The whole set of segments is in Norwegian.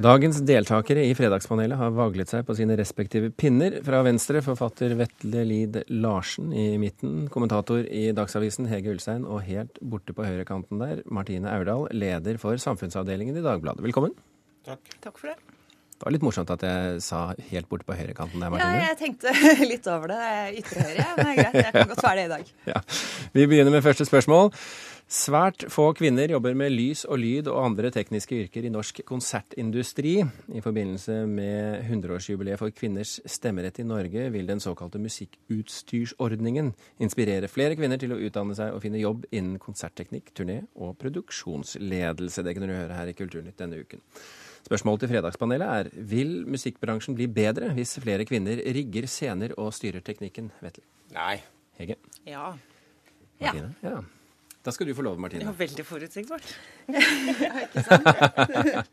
Dagens deltakere i Fredagspanelet har vaglet seg på sine respektive pinner. Fra venstre forfatter Vetle Lid Larsen i midten, kommentator i Dagsavisen Hege Ulstein, og helt borte på høyrekanten der, Martine Aurdal, leder for samfunnsavdelingen i Dagbladet. Velkommen. Takk. Takk for det. Det var litt morsomt at jeg sa helt borte på høyrekanten der, Martine. Ja, jeg tenkte litt over det. Ytre høyre, men det er greit. Jeg kan godt være det i dag. Ja. Vi begynner med første spørsmål. Svært få kvinner jobber med lys og lyd og andre tekniske yrker i norsk konsertindustri. I forbindelse med 100-årsjubileet for kvinners stemmerett i Norge vil den såkalte musikkutstyrsordningen inspirere flere kvinner til å utdanne seg og finne jobb innen konsertteknikk, turné og produksjonsledelse. Det kunne du høre her i Kulturnytt denne uken. Spørsmålet til Fredagspanelet er vil musikkbransjen bli bedre hvis flere kvinner rigger scener og styrer teknikken? Vetle? Nei. Hege? Ja. Martine? Ja. Da skal du få lov, Det Martine. var veldig forutsigbart.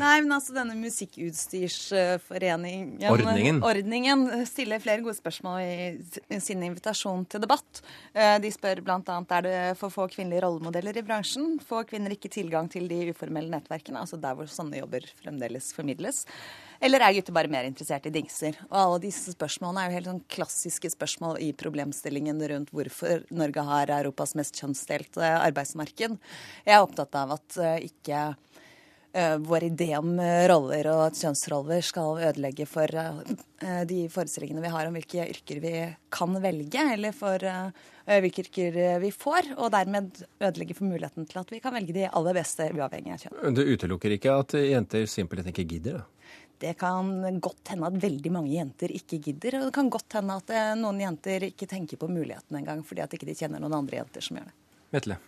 Nei, men altså denne musikkutstyrsforeningen Ordningen. Ordningen stiller flere gode spørsmål i sin invitasjon til debatt. Eh, De spør bl.a. er det for få kvinnelige rollemodeller i bransjen. Får kvinner ikke tilgang til de uformelle nettverkene, altså der hvor sånne jobber fremdeles formidles. Eller er gutter bare mer interessert i dingser? Og alle disse spørsmålene er jo helt sånn klassiske spørsmål i problemstillingen rundt hvorfor Norge har Europas mest kjønnsdelte arbeidsmarked. Jeg er opptatt av at eh, ikke eh, vår idé om eh, roller og kjønnsroller skal ødelegge for de forestillingene vi har om hvilke yrker vi kan velge, eller for hvilke yrker vi får, og dermed ødelegge for muligheten til at vi kan velge de aller beste uavhengig av kjønn. Det utelukker ikke at jenter simpelthen ikke gidder, da? Det kan godt hende at veldig mange jenter ikke gidder, og det kan godt hende at eh, noen jenter ikke tenker på muligheten engang fordi at ikke de kjenner noen andre jenter som gjør det. Vetle?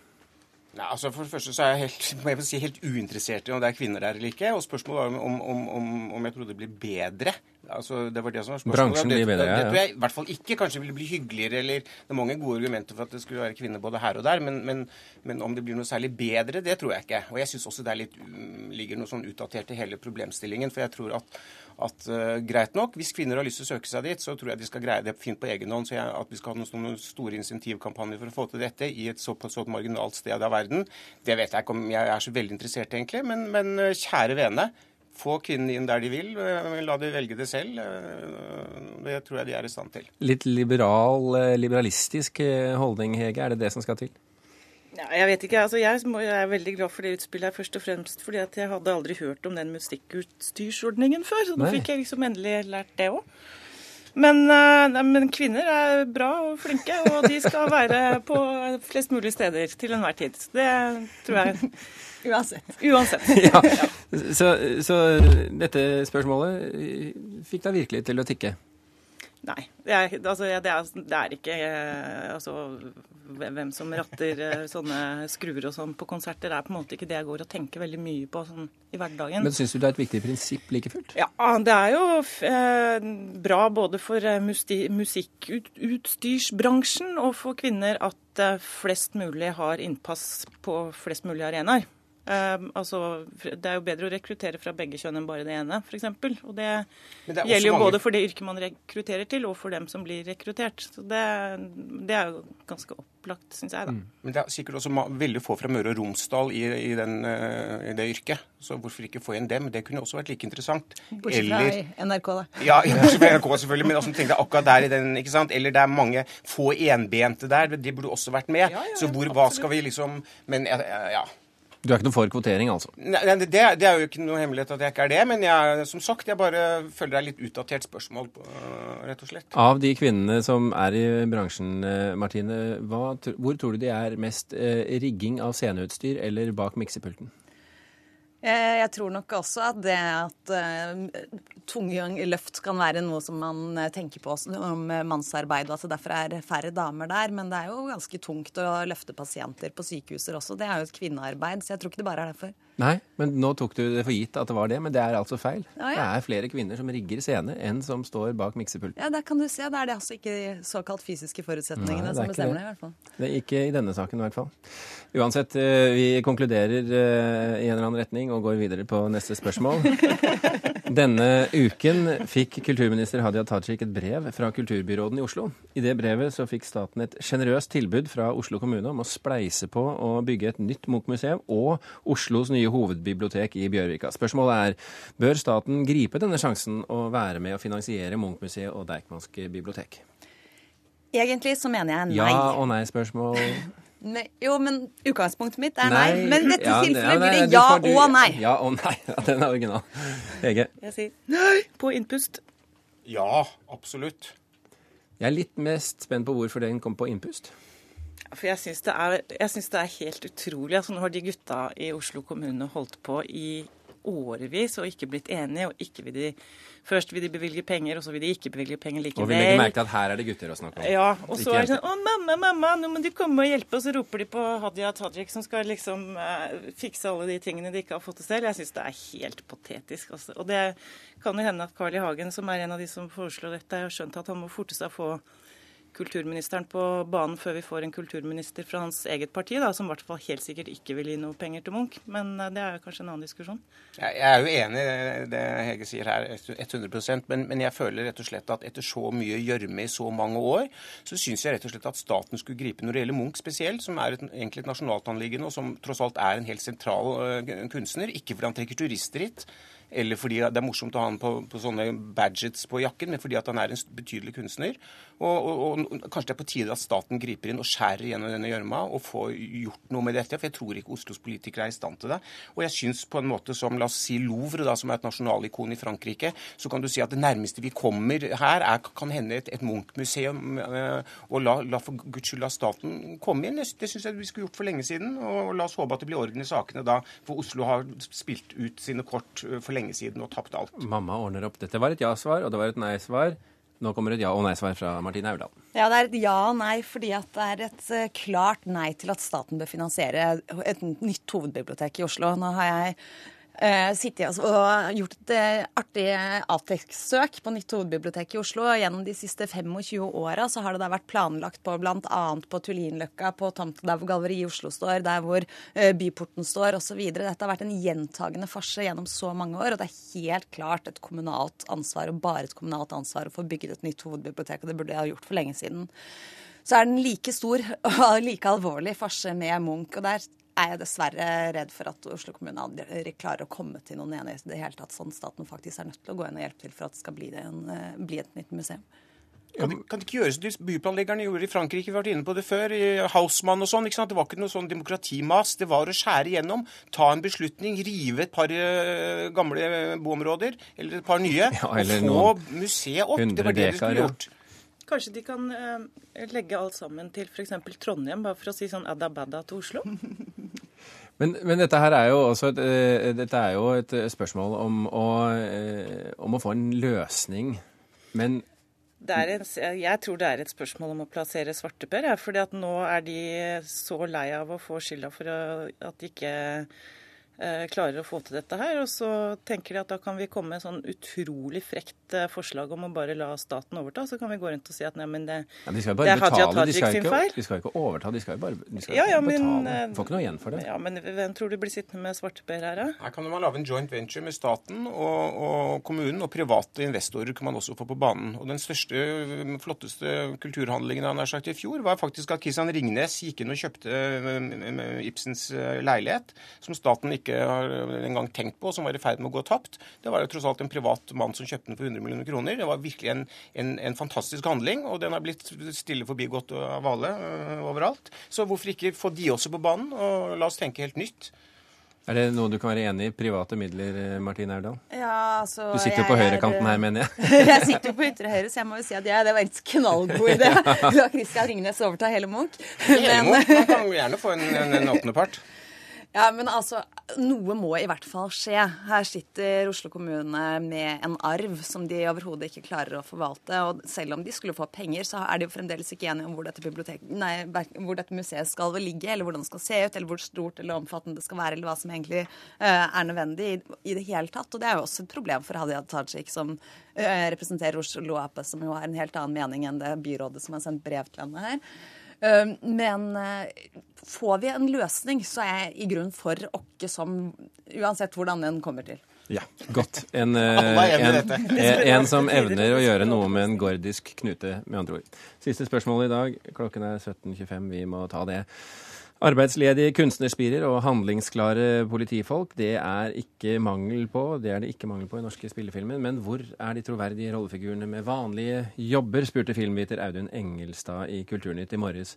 Nei, altså For det første så er jeg helt, jeg si, helt uinteressert i om det er kvinner der eller ikke. Og spørsmålet var om, om, om, om jeg trodde det blir bedre. Altså, det var det som var spørsmålet. Bransjen blir bedre, ja, det tror jeg i hvert fall ikke. Kanskje det bli hyggeligere, eller Det er mange gode argumenter for at det skulle være kvinner både her og der, men, men, men om det blir noe særlig bedre, det tror jeg ikke. Og jeg syns også det er litt, um, ligger noe sånn utdatert i hele problemstillingen. For jeg tror at, at uh, greit nok, hvis kvinner har lyst til å søke seg dit, så tror jeg de skal greie det fint på egen hånd. Så jeg, at vi skal ha noen, noen store insentivkampanjer for å få til dette i et såpass så marginalt sted av verden, det vet jeg ikke om jeg er så veldig interessert egentlig. Men, men uh, kjære vene. Få kvinnene inn der de vil. uh, La de velge det selv. Uh, Det tror jeg de er i stand til. Litt liberal, eh, liberalistisk eh, holdning, Hege. Er det det som skal til? Ja, jeg vet ikke. altså jeg, er veldig glad for det utspillet her, først og fremst fordi at jeg hadde aldri hørt om den musikkutstyrsordningen før. Så nå fikk jeg liksom endelig lært det òg. Men, eh, men kvinner er bra og flinke, og de skal være på flest mulig steder til enhver tid. Det tror jeg Uansett. uansett. Ja. Så, så dette spørsmålet eh, fikk deg virkelig til å tikke? Nei. Det er, altså, det er, det er ikke eh, altså, hvem som ratter eh, sånne skruer og sånn på konserter, er på en måte ikke det jeg går og tenker veldig mye på sånn, i hverdagen. Men syns du det er et viktig prinsipp like fullt? Ja, det er jo eh, bra både for musikkutstyrsbransjen og for kvinner at eh, flest mulig har innpass på flest mulig arenaer. Eh, altså, det er jo bedre å rekruttere fra begge kjønn enn bare det ene, f.eks. Og det, det er gjelder jo mange- både for det yrket man rekrutterer til, og for dem som blir rekruttert. Så det, det er jo ganske opplagt, syns jeg, da. Men det er sikkert også veldig få fra Møre og Romsdal i, i, den, uh, i det yrket. Så hvorfor ikke få inn dem? Det kunne også vært like interessant. Bortsett fra Eller... NRK, da. Ja, ja, bortsett fra NRK selvfølgelig, men også tenkte jeg akkurat der i den, ikke sant? Eller det er mange få enbente der, de burde også vært med. Ja, ja, så hvor, hva skal vi liksom Men ja, ja. Du er ikke noe for kvotering, altså? Nei, det, det er jo ikke noe hemmelighet at jeg ikke er det, men jeg, som sagt, jeg bare føler det er litt utdatert spørsmål, rett og slett. Av de kvinnene som er i bransjen, eh, Martine, hva, hvor tror du de er mest eh, rigging av sceneutstyr eller bak miksepulten? Eh, Jeg tror nok også at det at eh, tunge løft kan være noe som man eh, tenker på om mannsarbeid, og at det derfor er færre damer der. Men det er jo ganske tungt å løfte pasienter på sykehuser også. Det er jo et kvinnearbeid, så jeg tror ikke det bare er derfor. Nei, men nå tok du det for gitt at det var det, men det er altså feil. Ah, ja. Det er flere kvinner som rigger scene enn som står bak miksepulten. Ja, der kan du se. Da er det altså ikke de såkalt fysiske forutsetningene Nei, som bestemmer det. det, i hvert fall. Det er ikke i denne saken i hvert fall. Uansett, eh, vi konkluderer eh, i en eller annen retning og går videre på neste spørsmål. Denne uken fikk kulturminister Hadia Tajik et brev fra kulturbyråden i Oslo. I det brevet så fikk staten et sjenerøst tilbud fra Oslo kommune om å spleise på å bygge et nytt Munch-museum og Oslos nye hovedbibliotek i Bjørvika. Spørsmålet er bør staten gripe denne sjansen og være med å finansiere Munch-museet og Deichmanske bibliotek? Egentlig så mener jeg nei. Ja og nei-spørsmål. Ne, jo, men utgangspunktet mitt er nei. Men i dette Ja, tilfellet ja, blir det ja du- og nei. Ja og nei. Ja, den er original. Hege? Jeg sier nei på innpust. Ja, absolutt. Jeg er litt mest spent på hvorfor den kom på innpust. For jeg syns det, det er helt utrolig. Altså, nå har de gutta i Oslo kommune holdt på i årevis og ikke blitt enige. og ikke vil de, Først vil de bevilge penger, og så vil de ikke bevilge penger likevel. Og vi legger merke til at her er det gutter å snakke om. Ja, og så er det sånn Å, mamma, mamma, nå må du komme og hjelpe. Og så roper de på Hadia Tajik, som skal liksom eh, fikse alle de tingene de ikke har fått til selv. Jeg syns det er helt patetisk. Altså. Og det kan jo hende at Carl I. Hagen, som er en av de som foreslår dette, har skjønt at han må forte seg å få kulturministeren på banen før vi får en kulturminister fra hans eget parti, da, som i hvert fall helt sikkert ikke vil gi noe penger til Munch. Men eh, det er jo kanskje en annen diskusjon. Jeg er jo enig i det Hege sier her, 100% men, men jeg føler rett og slett at etter så mye gjørme i så mange år, så syns jeg rett og slett at staten skulle gripe når det gjelder Munch spesielt, som er et, egentlig et nasjonalt anliggende, og som tross alt er en helt sentral øh, kunstner. Ikke fordi han trekker turister hit, eller fordi det er morsomt å ha han på, på sånne badgets på jakken, men fordi han er en betydelig kunstner. Og, og, og kanskje det er på tide at staten griper inn og skjærer gjennom denne gjørma og får gjort noe med dette. For jeg tror ikke Oslos politikere er i stand til det. Og jeg syns på en måte som la oss si Louvre, da, som er et nasjonalikon i Frankrike, så kan du si at det nærmeste vi kommer her, er, kan hende et, et Munch-museum. øh, Og la, la for guds skyld la staten komme inn. Det, syns jeg vi skulle gjort for lenge siden. Og la oss håpe at det blir orden i sakene da, for Oslo har spilt ut sine kort øh, for lenge siden og tapt alt. Mamma ordner opp. Dette var et ja-svar, og det var et nei-svar. Nå kommer et ja- og nei-svar fra Martine Aurdal. Ja, det er et ja og nei, fordi at det er et eh, klart nei til at staten bør finansiere et nytt hovedbibliotek i Oslo. Nå har jeg eh, sittet og gjort et eh, artig Atex-søk på nytt hovedbibliotek i Oslo. og Gjennom de siste 25 åra så har det da vært planlagt på bl.a. på Tullinløkka, på tomta der hvor Galleri i Oslo står, der hvor eh, Byporten står osv. Dette har vært en gjentagende farse gjennom så mange år, og det er helt klart et kommunalt ansvar, og bare et kommunalt ansvar, å få bygget et nytt hovedbibliotek, og det burde jeg ha gjort for lenge siden. Så er den like stor og like alvorlig farse med Munch, og der er jeg dessverre redd for at Oslo kommune aldri klarer å komme til noen enighet i det hele tatt, sånn staten faktisk er nødt til å gå inn og hjelpe til for at det skal bli, det en, eh, bli et nytt museum. Kan det, kan det ikke gjøres som byplanleggerne gjorde i Frankrike? Vi har vært inne på det før. i Hausmann og sånn. ikke sant? Det var ikke noe sånn demokratimas. Det var å skjære igjennom, ta en beslutning, rive et par eh, gamle boområder, eller et par nye, Ja, eller og få museet opp. Det var det de skulle ja. gjort. Kanskje de kan eh, legge alt sammen til f.eks. Trondheim, bare for å si sånn adabada til Oslo? Men, men dette her er jo også et, eh, dette er jo et eh, spørsmål om å, eh, om å få en løsning. Men en, jeg tror det er et spørsmål om å plassere svarteper. Ja, fordi at nå er de så lei av å få skylda for at de ikke klarer å få til dette her. Og så tenker de at da kan vi komme med sånn utrolig frekt eh, forslag om å bare la staten overta. Så kan vi gå rundt og si at nei, men det, ja, de skal det er Hadia. De Tajik sin feil. de skal jo ikke overta, de skal jo bare de skal Ja, ja, men, betale. eh, Får ikke noe igjen for det. Ja, men hvem tror du blir sittende med svarteper her, da? Her kan man lage en joint venture med staten og, og kommunen, og private investorer kan man også få på banen. Og Den største, flotteste kulturhandlingen han har sagt i fjor, var faktisk at Kristian Ringnes gikk inn og kjøpte eh, Ibsens eh, leilighet, som staten ikke har engang tenkt på, som var i ferd med å gå tapt. Det var jo tross alt en privat mann som kjøpte den for 100 millioner kroner. Det var virkelig en, en, en fantastisk handling, og den har blitt stille forbigått av alle eh, overalt. Så hvorfor ikke få de også på banen, og la oss tenke helt nytt. Er det noe du kan være enig i? Private midler, eh, Martine Aurdal? Ja, altså... Du sitter jo på høyrekanten her, mener jeg. jeg sitter jo på ytre høyre, så jeg må jo si at jeg, det var en knallgod idé. La Christian Ringnes overta hele Munch. Hele Men, Munch, Man kan gjerne få en, en, en åttende part. Ja, men altså, noe må i hvert fall skje. Her sitter Oslo kommune med en arv som de overhodet ikke klarer å forvalte. Og selv om de skulle få penger, så er de jo fremdeles ikke enige om hvor dette, nei, hvor dette museet skal ligge, eller hvordan det skal se ut, eller hvor stort eller omfattende det skal være, eller hva som egentlig uh, er nødvendig i, i det hele tatt. Og det er jo også et problem for Hadia Tajik, som uh, representerer Oslo Ap, som jo har en helt annen mening enn det byrådet som har sendt brev til henne her. Men uh, får vi en løsning, så er jeg i grunnen for åkke som Uansett hvordan den kommer til. Ja, godt. En, i en, en, en som evner å gjøre noe med en gordisk knute, med andre ord. Siste spørsmål i dag. Klokken er 17.25. Vi må ta det. Arbeidsledige kunstnerspirer og handlingsklare politifolk, det er ikke mangel på. Det er det ikke mangel på i norske spillefilmer. Men hvor er de troverdige rollefigurene med vanlige jobber, spurte filmviter Audun Engelstad i Kulturnytt i morges.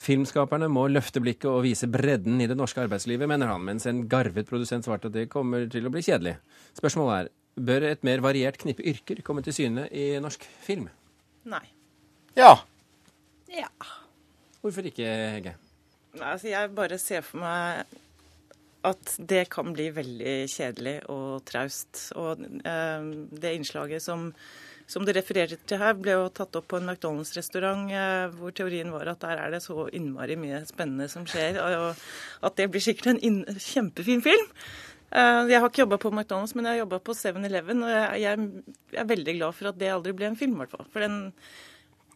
Filmskaperne må løfte blikket og vise bredden i det norske arbeidslivet, mener han, mens en garvet produsent svarte at det kommer til å bli kjedelig. Spørsmålet er, bør et mer variert knippe yrker komme til syne i norsk film? Nei. Ja. Ja. Hvorfor ikke, Hegge? Altså, jeg bare ser for meg at det kan bli veldig kjedelig og traust. Og eh, det innslaget som, som du refererte til her, ble jo tatt opp på en McDonald's-restaurant eh, hvor teorien var at der er det så innmari mye spennende som skjer, og at det blir sikkert en inn, kjempefin film. Eh, jeg har ikke jobba på McDonald's, men jeg har jobba på 7-Eleven, og jeg, jeg er veldig glad for at det aldri ble en film, i hvert fall. For den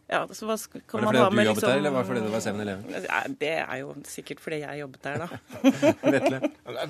ja, så hva skal, kan Var det man fordi ha at du med jobbet liksom der, eller var det fordi det var 7-Eleven? Ja, Det er jo sikkert fordi jeg jobbet der, da. Vetle?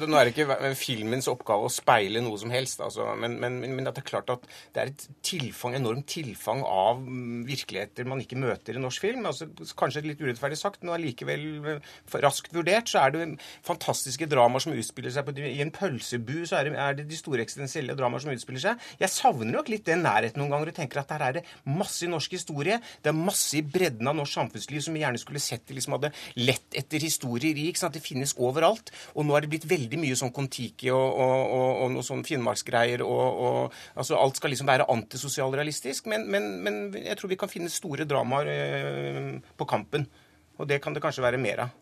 Nå er det ikke filmens oppgave å speile noe som helst, altså. men, men, men det er klart at det er et tilfang, enormt tilfang av mm, virkeligheter man ikke møter i norsk film. Altså, kanskje litt urettferdig sagt, men allikevel eh, raskt vurdert så er det fantastiske dramaer som utspiller seg på, I en pølsebu så er det, er det de store eksistensielle dramaer som utspiller seg. Jeg savner nok litt den nærheten noen ganger og tenker at der er det masse i norsk historie. Det er masse i bredden av norsk samfunnsliv som vi gjerne skulle sett det liksom hadde lett etter historier i. ikke sant? Det finnes overalt. Og nå er det blitt veldig mye sånn Kon-Tiki og, og, og, og noe sånn Finnmarksgreier. Og, og, altså Alt skal liksom være antisosialrealistisk. Men, men, men jeg tror vi kan finne store dramaer øh, på kampen. Og det kan det kanskje være mer av.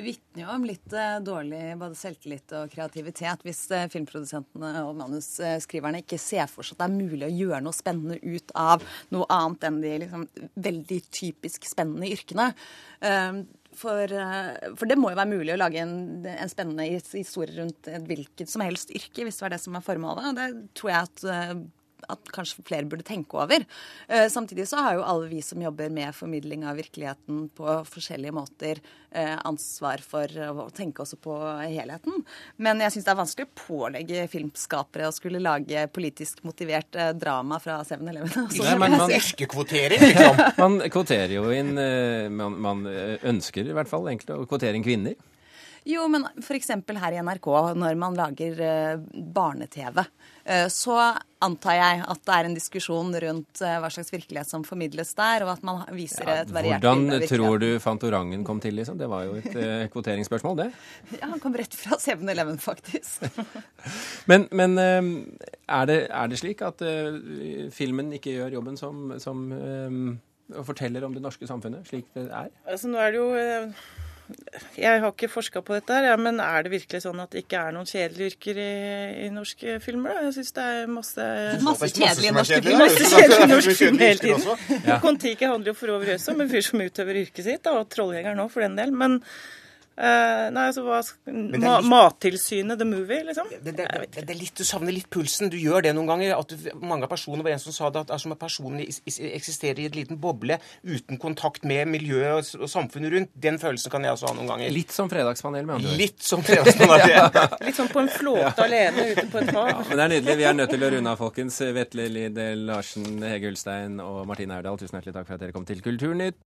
Det vitner jo om litt eh, dårlig både selvtillit og kreativitet hvis eh, filmprodusentene og manusskriverne ikke ser for seg at det er mulig å gjøre noe spennende ut av noe annet enn de liksom, veldig typisk spennende yrkene. Um, for, eh, for, det må jo være mulig å lage en, en, spennende historie rundt et hvilket som helst yrke, hvis det var det som er formålet. Og det tror jeg at at kanskje flere burde tenke over. Eh, samtidig så har jo alle vi som jobber med formidling av virkeligheten på forskjellige måter, eh, ansvar for å tenke også på helheten. Men jeg syns det er vanskelig å pålegge filmskapere å skulle lage politisk motivert eh, drama fra 7-Eleven. Nei, men man yrkekvoterer, liksom. man kvoterer jo inn man, man ønsker i hvert fall egentlig å kvotere inn kvinner. Jo, men f.eks. her i NRK, når man lager barne-TV, så antar jeg at det er en diskusjon rundt hva slags virkelighet som formidles der, og at man viser ja, et variert. Hvordan tror du Fantorangen kom til, liksom? Det var jo et uh, kvoteringsspørsmål, det. Ja, han kom rett fra 7-Eleven, faktisk. men, men uh, er, det, er, det, slik at uh, filmen ikke gjør jobben som, som og forteller om det norske samfunnet, slik det er? Altså, nå er det jo jeg har ikke forska på dette, her, men er det virkelig sånn at det ikke er noen kjedelige yrker i, i norske filmer? Da? Jeg syns det er masse Masse kjedelige norske filmer. Masse kjedelige norske filmer hele tiden. Ja. Kon-Tiki handler jo for øvrig også om en fyr som utøver yrket sitt, da, og Trolljegeren òg, for den del. men Uh, nei, altså hva ma litt, Mattilsynet, The Movie, liksom? Det, det, det, det, er litt, Du savner litt pulsen. Du gjør det noen ganger. at du, Mange av personene var en som sa det, at altså, personene eksisterer i et liten boble uten kontakt med miljøet og, og, samfunnet rundt. Den følelsen kan jeg også ha noen ganger. Litt som fredagspanel, med andre ord. Litt som fredagspanel. ja. Litt sånn på en flåte alene ute på et hav. Ja, men det er nydelig. Vi er nødt til å runde av, folkens. Vetle Lid Larsen, Hege Ulstein og Martine Aurdal, tusen hjertelig takk for at dere kom til Kulturnytt.